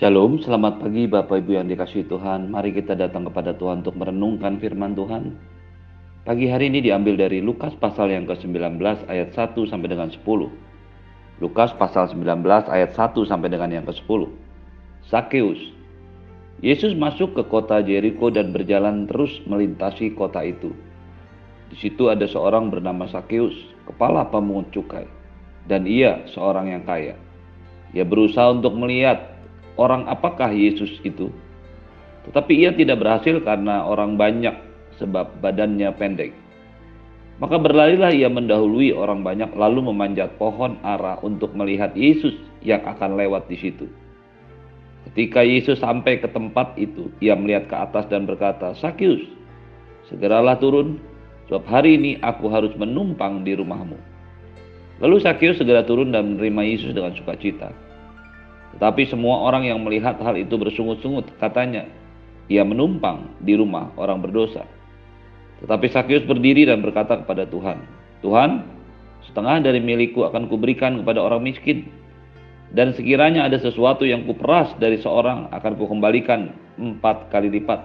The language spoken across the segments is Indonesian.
Shalom, selamat pagi Bapak Ibu yang dikasihi Tuhan. Mari kita datang kepada Tuhan untuk merenungkan firman Tuhan. Pagi hari ini diambil dari Lukas pasal yang ke-19 ayat 1 sampai dengan 10. Lukas pasal 19 ayat 1 sampai dengan yang ke-10. Sakeus. Yesus masuk ke kota Jericho dan berjalan terus melintasi kota itu. Di situ ada seorang bernama Sakeus, kepala pemungut cukai, dan ia seorang yang kaya. Ia berusaha untuk melihat orang apakah Yesus itu. Tetapi ia tidak berhasil karena orang banyak sebab badannya pendek. Maka berlarilah ia mendahului orang banyak lalu memanjat pohon ara untuk melihat Yesus yang akan lewat di situ. Ketika Yesus sampai ke tempat itu, ia melihat ke atas dan berkata, Sakius, segeralah turun, sebab hari ini aku harus menumpang di rumahmu. Lalu Sakius segera turun dan menerima Yesus dengan sukacita. Tetapi semua orang yang melihat hal itu bersungut-sungut, katanya, ia menumpang di rumah orang berdosa. Tetapi Sakyus berdiri dan berkata kepada Tuhan, Tuhan, setengah dari milikku akan kuberikan kepada orang miskin. Dan sekiranya ada sesuatu yang kuperas dari seorang akan kukembalikan empat kali lipat.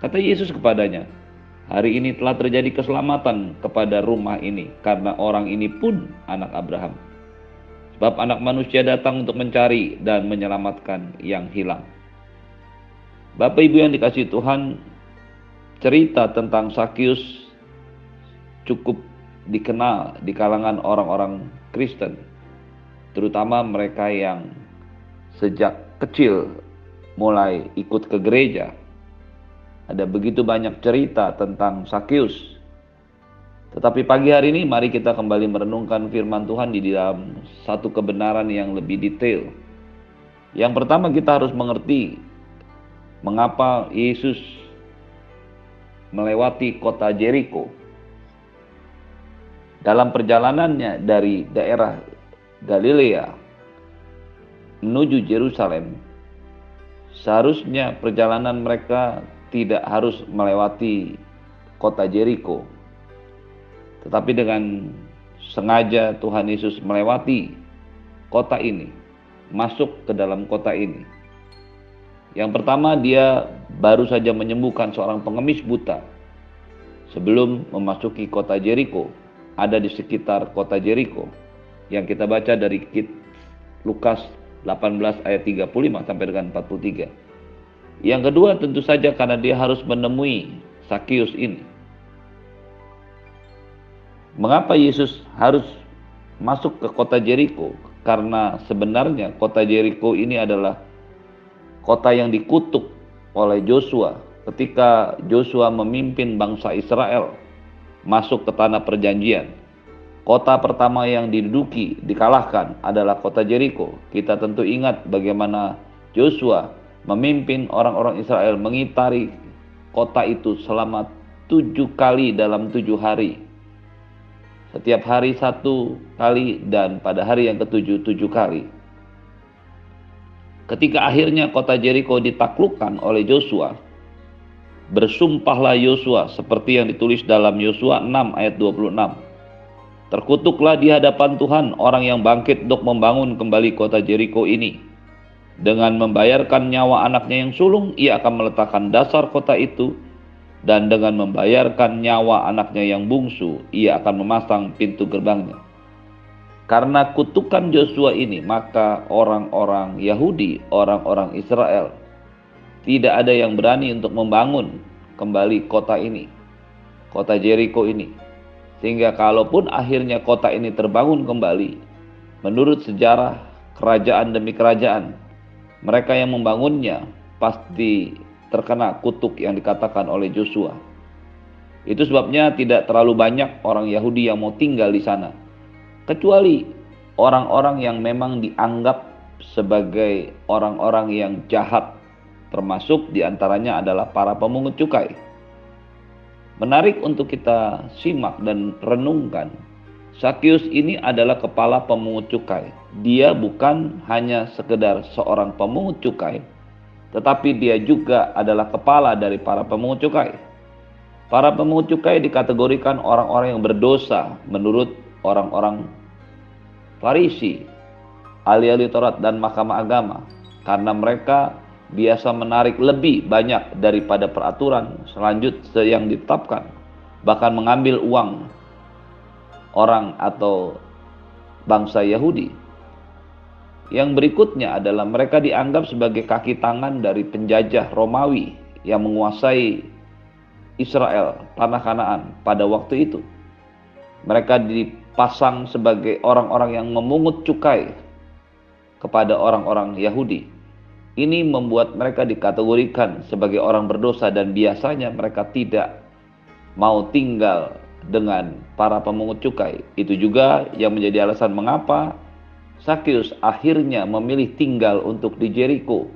Kata Yesus kepadanya, hari ini telah terjadi keselamatan kepada rumah ini karena orang ini pun anak Abraham. Sebab anak manusia datang untuk mencari dan menyelamatkan yang hilang. Bapak Ibu yang dikasih Tuhan, cerita tentang Sakyus cukup dikenal di kalangan orang-orang Kristen, terutama mereka yang sejak kecil mulai ikut ke gereja. Ada begitu banyak cerita tentang Sakyus tetapi pagi hari ini mari kita kembali merenungkan firman Tuhan di dalam satu kebenaran yang lebih detail. Yang pertama kita harus mengerti mengapa Yesus melewati kota Jericho. Dalam perjalanannya dari daerah Galilea menuju Yerusalem, seharusnya perjalanan mereka tidak harus melewati kota Jericho, tetapi dengan sengaja Tuhan Yesus melewati kota ini, masuk ke dalam kota ini. Yang pertama dia baru saja menyembuhkan seorang pengemis buta sebelum memasuki kota Jericho, ada di sekitar kota Jericho yang kita baca dari kit Lukas 18 ayat 35 sampai dengan 43. Yang kedua tentu saja karena dia harus menemui Sakius ini. Mengapa Yesus harus masuk ke kota Jericho? Karena sebenarnya kota Jericho ini adalah kota yang dikutuk oleh Joshua ketika Joshua memimpin bangsa Israel masuk ke tanah perjanjian. Kota pertama yang diduduki, dikalahkan adalah kota Jericho. Kita tentu ingat bagaimana Joshua memimpin orang-orang Israel mengitari kota itu selama tujuh kali dalam tujuh hari setiap hari satu kali dan pada hari yang ketujuh tujuh kali. Ketika akhirnya kota Jericho ditaklukkan oleh Joshua, bersumpahlah Yosua seperti yang ditulis dalam Yosua 6 ayat 26. Terkutuklah di hadapan Tuhan orang yang bangkit untuk membangun kembali kota Jericho ini. Dengan membayarkan nyawa anaknya yang sulung, ia akan meletakkan dasar kota itu dan dengan membayarkan nyawa anaknya yang bungsu, ia akan memasang pintu gerbangnya. Karena kutukan Joshua ini, maka orang-orang Yahudi, orang-orang Israel, tidak ada yang berani untuk membangun kembali kota ini, kota Jericho ini. Sehingga kalaupun akhirnya kota ini terbangun kembali, menurut sejarah kerajaan demi kerajaan, mereka yang membangunnya pasti terkena kutuk yang dikatakan oleh Joshua. Itu sebabnya tidak terlalu banyak orang Yahudi yang mau tinggal di sana. Kecuali orang-orang yang memang dianggap sebagai orang-orang yang jahat. Termasuk di antaranya adalah para pemungut cukai. Menarik untuk kita simak dan renungkan. Sakyus ini adalah kepala pemungut cukai. Dia bukan hanya sekedar seorang pemungut cukai, tetapi dia juga adalah kepala dari para pemungut cukai. Para pemungut cukai dikategorikan orang-orang yang berdosa menurut orang-orang Farisi, ahli-ahli Taurat dan mahkamah agama. karena mereka biasa menarik lebih banyak daripada peraturan selanjutnya yang ditetapkan, bahkan mengambil uang orang atau bangsa Yahudi. Yang berikutnya adalah mereka dianggap sebagai kaki tangan dari penjajah Romawi yang menguasai Israel, tanah Kanaan pada waktu itu. Mereka dipasang sebagai orang-orang yang memungut cukai kepada orang-orang Yahudi. Ini membuat mereka dikategorikan sebagai orang berdosa dan biasanya mereka tidak mau tinggal dengan para pemungut cukai. Itu juga yang menjadi alasan mengapa Sakyus akhirnya memilih tinggal untuk di Jericho.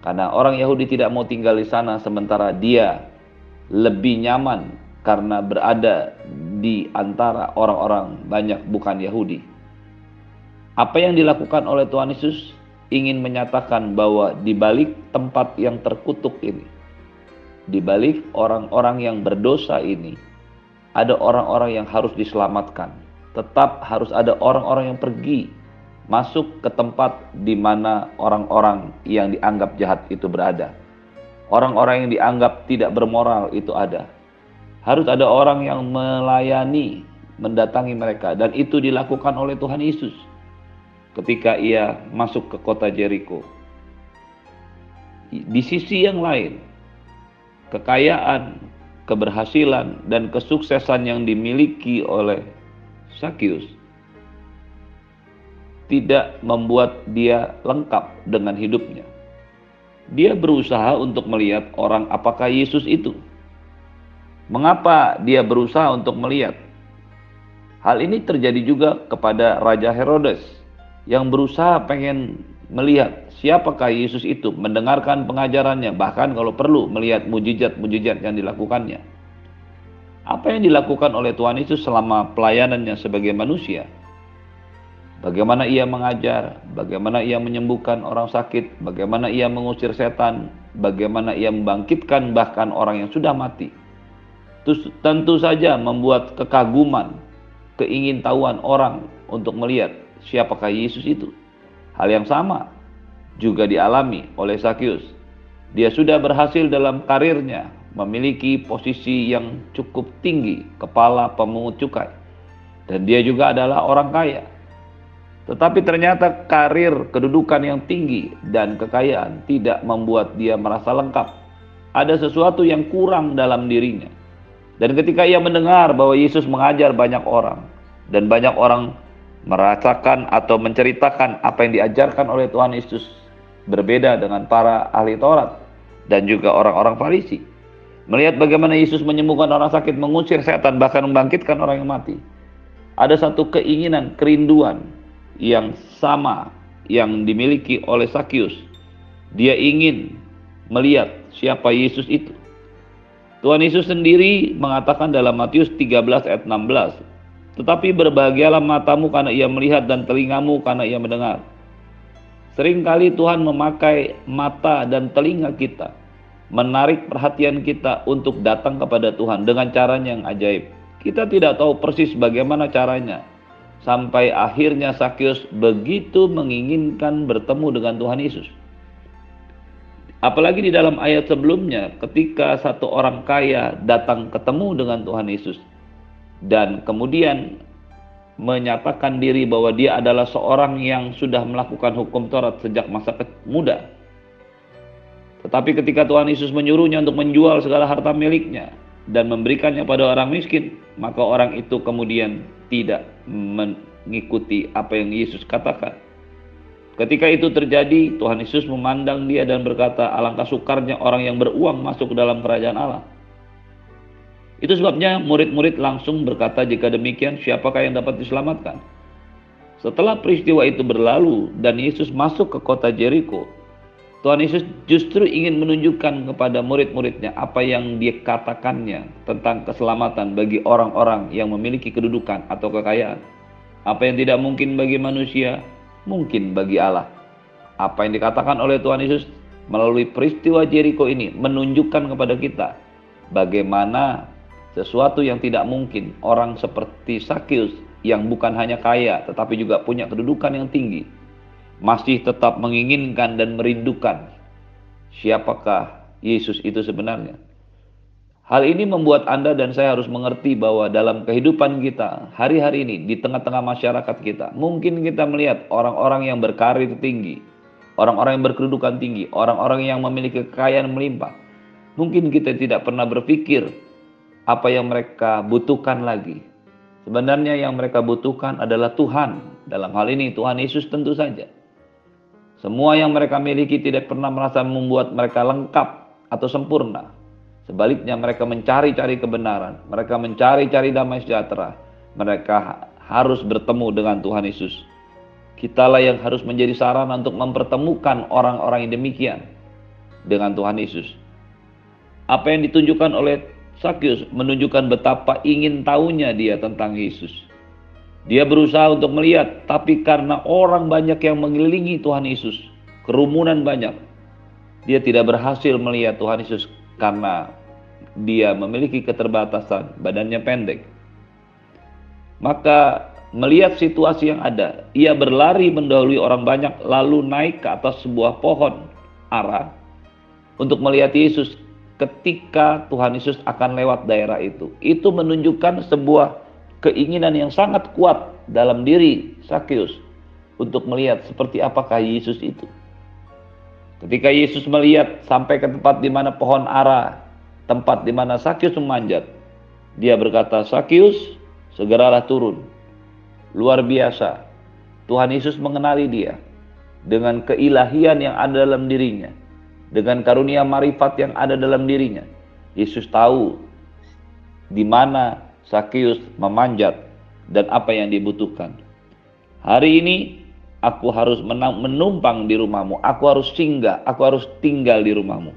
Karena orang Yahudi tidak mau tinggal di sana sementara dia lebih nyaman karena berada di antara orang-orang banyak bukan Yahudi. Apa yang dilakukan oleh Tuhan Yesus ingin menyatakan bahwa di balik tempat yang terkutuk ini, di balik orang-orang yang berdosa ini, ada orang-orang yang harus diselamatkan. Tetap harus ada orang-orang yang pergi masuk ke tempat di mana orang-orang yang dianggap jahat itu berada. Orang-orang yang dianggap tidak bermoral itu ada. Harus ada orang yang melayani, mendatangi mereka dan itu dilakukan oleh Tuhan Yesus ketika ia masuk ke kota Jericho. Di sisi yang lain, kekayaan, keberhasilan dan kesuksesan yang dimiliki oleh Sakyus tidak membuat dia lengkap dengan hidupnya. Dia berusaha untuk melihat orang apakah Yesus itu. Mengapa dia berusaha untuk melihat? Hal ini terjadi juga kepada Raja Herodes yang berusaha pengen melihat siapakah Yesus itu, mendengarkan pengajarannya, bahkan kalau perlu melihat mujizat-mujizat yang dilakukannya. Apa yang dilakukan oleh Tuhan Yesus selama pelayanannya sebagai manusia? Bagaimana ia mengajar, bagaimana ia menyembuhkan orang sakit, bagaimana ia mengusir setan, bagaimana ia membangkitkan bahkan orang yang sudah mati. Tentu saja membuat kekaguman, keingintahuan orang untuk melihat siapakah Yesus itu. Hal yang sama juga dialami oleh Sakyus. Dia sudah berhasil dalam karirnya, memiliki posisi yang cukup tinggi, kepala pemungut cukai. Dan dia juga adalah orang kaya. Tetapi ternyata karir, kedudukan yang tinggi dan kekayaan tidak membuat dia merasa lengkap. Ada sesuatu yang kurang dalam dirinya. Dan ketika ia mendengar bahwa Yesus mengajar banyak orang dan banyak orang merasakan atau menceritakan apa yang diajarkan oleh Tuhan Yesus berbeda dengan para ahli Taurat dan juga orang-orang Farisi. Melihat bagaimana Yesus menyembuhkan orang sakit, mengusir setan, bahkan membangkitkan orang yang mati. Ada satu keinginan, kerinduan yang sama yang dimiliki oleh Sakyus. Dia ingin melihat siapa Yesus itu. Tuhan Yesus sendiri mengatakan dalam Matius 13 ayat 16, "Tetapi berbahagialah matamu karena ia melihat dan telingamu karena ia mendengar." Seringkali Tuhan memakai mata dan telinga kita, menarik perhatian kita untuk datang kepada Tuhan dengan caranya yang ajaib. Kita tidak tahu persis bagaimana caranya, sampai akhirnya Sakyus begitu menginginkan bertemu dengan Tuhan Yesus. Apalagi di dalam ayat sebelumnya, ketika satu orang kaya datang ketemu dengan Tuhan Yesus dan kemudian menyatakan diri bahwa dia adalah seorang yang sudah melakukan hukum Taurat sejak masa muda. Tetapi ketika Tuhan Yesus menyuruhnya untuk menjual segala harta miliknya dan memberikannya pada orang miskin, maka orang itu kemudian tidak mengikuti apa yang Yesus katakan. Ketika itu terjadi, Tuhan Yesus memandang dia dan berkata, alangkah sukarnya orang yang beruang masuk ke dalam kerajaan Allah. Itu sebabnya murid-murid langsung berkata jika demikian siapakah yang dapat diselamatkan. Setelah peristiwa itu berlalu dan Yesus masuk ke kota Jericho, Tuhan Yesus justru ingin menunjukkan kepada murid-muridnya apa yang dia katakannya tentang keselamatan bagi orang-orang yang memiliki kedudukan atau kekayaan. Apa yang tidak mungkin bagi manusia, mungkin bagi Allah. Apa yang dikatakan oleh Tuhan Yesus melalui peristiwa Jericho ini menunjukkan kepada kita bagaimana sesuatu yang tidak mungkin orang seperti Sakyus yang bukan hanya kaya tetapi juga punya kedudukan yang tinggi masih tetap menginginkan dan merindukan siapakah Yesus itu sebenarnya. Hal ini membuat Anda dan saya harus mengerti bahwa dalam kehidupan kita hari-hari ini di tengah-tengah masyarakat kita, mungkin kita melihat orang-orang yang berkarir tinggi, orang-orang yang berkedudukan tinggi, orang-orang yang memiliki kekayaan melimpah. Mungkin kita tidak pernah berpikir apa yang mereka butuhkan lagi. Sebenarnya yang mereka butuhkan adalah Tuhan. Dalam hal ini Tuhan Yesus tentu saja. Semua yang mereka miliki tidak pernah merasa membuat mereka lengkap atau sempurna. Sebaliknya mereka mencari-cari kebenaran, mereka mencari-cari damai sejahtera. Mereka harus bertemu dengan Tuhan Yesus. Kitalah yang harus menjadi sarana untuk mempertemukan orang-orang yang demikian dengan Tuhan Yesus. Apa yang ditunjukkan oleh Sakyus menunjukkan betapa ingin tahunya dia tentang Yesus. Dia berusaha untuk melihat, tapi karena orang banyak yang mengelilingi Tuhan Yesus, kerumunan banyak, dia tidak berhasil melihat Tuhan Yesus karena dia memiliki keterbatasan, badannya pendek. Maka melihat situasi yang ada, ia berlari mendahului orang banyak lalu naik ke atas sebuah pohon ara untuk melihat Yesus ketika Tuhan Yesus akan lewat daerah itu. Itu menunjukkan sebuah keinginan yang sangat kuat dalam diri Sakyus untuk melihat seperti apakah Yesus itu. Ketika Yesus melihat sampai ke tempat di mana pohon ara, tempat di mana Sakyus memanjat, dia berkata, Sakyus, segeralah turun. Luar biasa, Tuhan Yesus mengenali dia dengan keilahian yang ada dalam dirinya, dengan karunia marifat yang ada dalam dirinya. Yesus tahu di mana Sakius memanjat dan apa yang dibutuhkan. Hari ini aku harus menumpang di rumahmu, aku harus singgah, aku harus tinggal di rumahmu.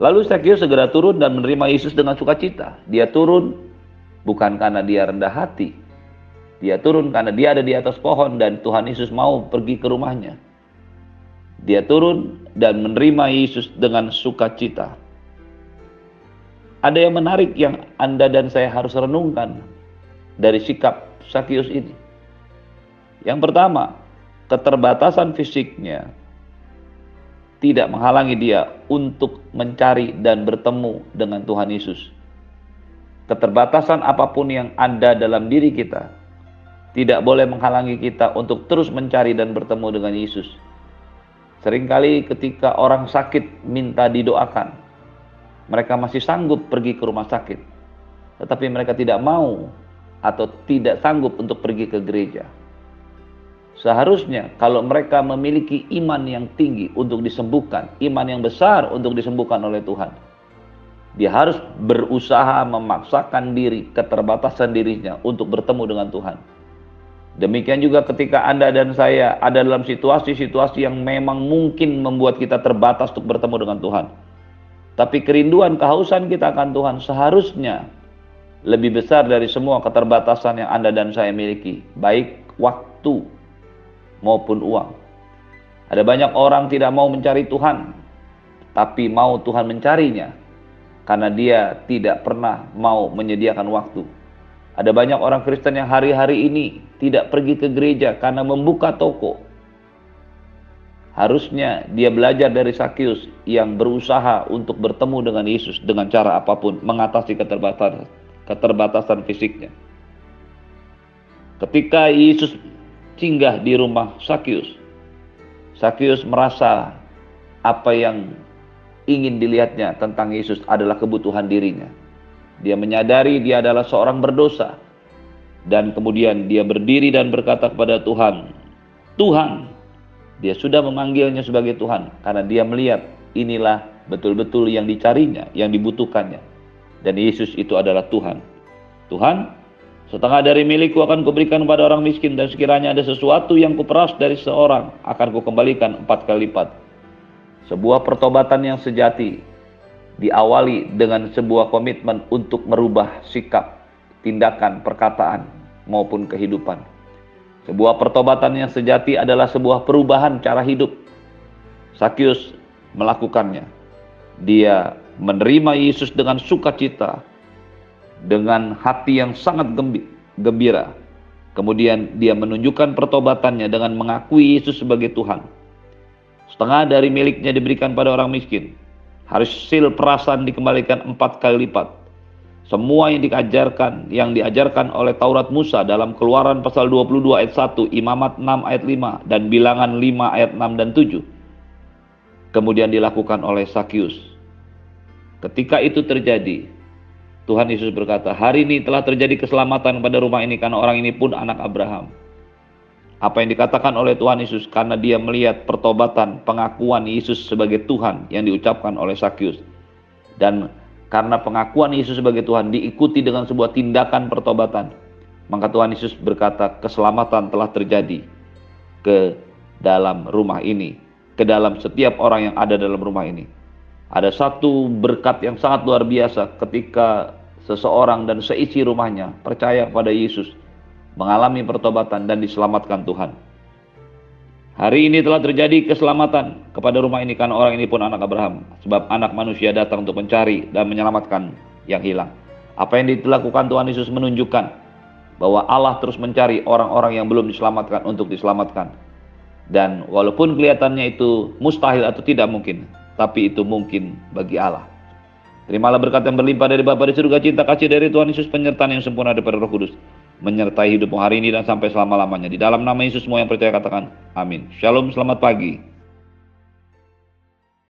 Lalu Sakius segera turun dan menerima Yesus dengan sukacita. Dia turun bukan karena dia rendah hati. Dia turun karena dia ada di atas pohon dan Tuhan Yesus mau pergi ke rumahnya. Dia turun dan menerima Yesus dengan sukacita. Ada yang menarik yang Anda dan saya harus renungkan dari sikap Sakius ini. Yang pertama, keterbatasan fisiknya tidak menghalangi dia untuk mencari dan bertemu dengan Tuhan Yesus. Keterbatasan apa pun yang ada dalam diri kita tidak boleh menghalangi kita untuk terus mencari dan bertemu dengan Yesus. Seringkali ketika orang sakit minta didoakan, mereka masih sanggup pergi ke rumah sakit, tetapi mereka tidak mau atau tidak sanggup untuk pergi ke gereja. Seharusnya kalau mereka memiliki iman yang tinggi untuk disembuhkan, iman yang besar untuk disembuhkan oleh Tuhan, dia harus berusaha memaksakan diri, keterbatasan dirinya untuk bertemu dengan Tuhan. Demikian juga ketika Anda dan saya ada dalam situasi-situasi yang memang mungkin membuat kita terbatas untuk bertemu dengan Tuhan. Tapi kerinduan, kehausan kita akan Tuhan seharusnya lebih besar dari semua keterbatasan yang Anda dan saya miliki, baik waktu maupun uang. Ada banyak orang tidak mau mencari Tuhan, tapi mau Tuhan mencarinya karena dia tidak pernah mau menyediakan waktu. Ada banyak orang Kristen yang hari-hari ini tidak pergi ke gereja karena membuka toko, Harusnya dia belajar dari Sakius yang berusaha untuk bertemu dengan Yesus dengan cara apa pun, mengatasi keterbatasan, keterbatasan fisiknya. Ketika Yesus singgah di rumah Sakius, Sakius merasa apa yang ingin dilihatnya tentang Yesus adalah kebutuhan dirinya. Dia menyadari dia adalah seorang berdosa. Dan kemudian dia berdiri dan berkata kepada Tuhan, Tuhan, dia sudah memanggilnya sebagai Tuhan karena dia melihat inilah betul-betul yang dicarinya, yang dibutuhkannya. Dan Yesus itu adalah Tuhan. Tuhan, setengah dari milikku akan kuberikan kepada orang miskin dan sekiranya ada sesuatu yang kuperas dari seorang akan kukembalikan empat kali lipat. Sebuah pertobatan yang sejati diawali dengan sebuah komitmen untuk merubah sikap, tindakan, perkataan maupun kehidupan. Sebuah pertobatan yang sejati adalah sebuah perubahan cara hidup. Sakyus melakukannya. Dia menerima Yesus dengan sukacita, dengan hati yang sangat gembira. Kemudian dia menunjukkan pertobatannya dengan mengakui Yesus sebagai Tuhan. Setengah dari miliknya diberikan pada orang miskin. Hasil perasan dikembalikan empat kali lipat. Semua yang diajarkan, yang diajarkan oleh Taurat Musa dalam keluaran pasal 22 ayat 1, Imamat 6 ayat 5, dan bilangan 5 ayat 6 dan 7. Kemudian dilakukan oleh Sakyus. Ketika itu terjadi, Tuhan Yesus berkata, hari ini telah terjadi keselamatan pada rumah ini karena orang ini pun anak Abraham. Apa yang dikatakan oleh Tuhan Yesus karena dia melihat pertobatan, pengakuan Yesus sebagai Tuhan yang diucapkan oleh Sakyus. Dan karena pengakuan Yesus sebagai Tuhan diikuti dengan sebuah tindakan pertobatan, maka Tuhan Yesus berkata, keselamatan telah terjadi ke dalam rumah ini, ke dalam setiap orang yang ada dalam rumah ini. Ada satu berkat yang sangat luar biasa ketika seseorang dan seisi rumahnya percaya kepada Yesus, mengalami pertobatan dan diselamatkan Tuhan. Hari ini telah terjadi keselamatan kepada rumah ini karena orang ini pun anak Abraham. Sebab anak manusia datang untuk mencari dan menyelamatkan yang hilang. Apa yang dilakukan Tuhan Yesus menunjukkan bahwa Allah terus mencari orang-orang yang belum diselamatkan untuk diselamatkan. Dan walaupun kelihatannya itu mustahil atau tidak mungkin, tapi itu mungkin bagi Allah. Terimalah berkat yang berlimpah dari Bapa di surga, cinta kasih dari Tuhan Yesus, penyertaan yang sempurna daripada Roh Kudus, menyertai hidupmu hari ini dan sampai selama-lamanya. Di dalam nama Yesus semua yang percaya katakan, amin. Shalom, selamat pagi.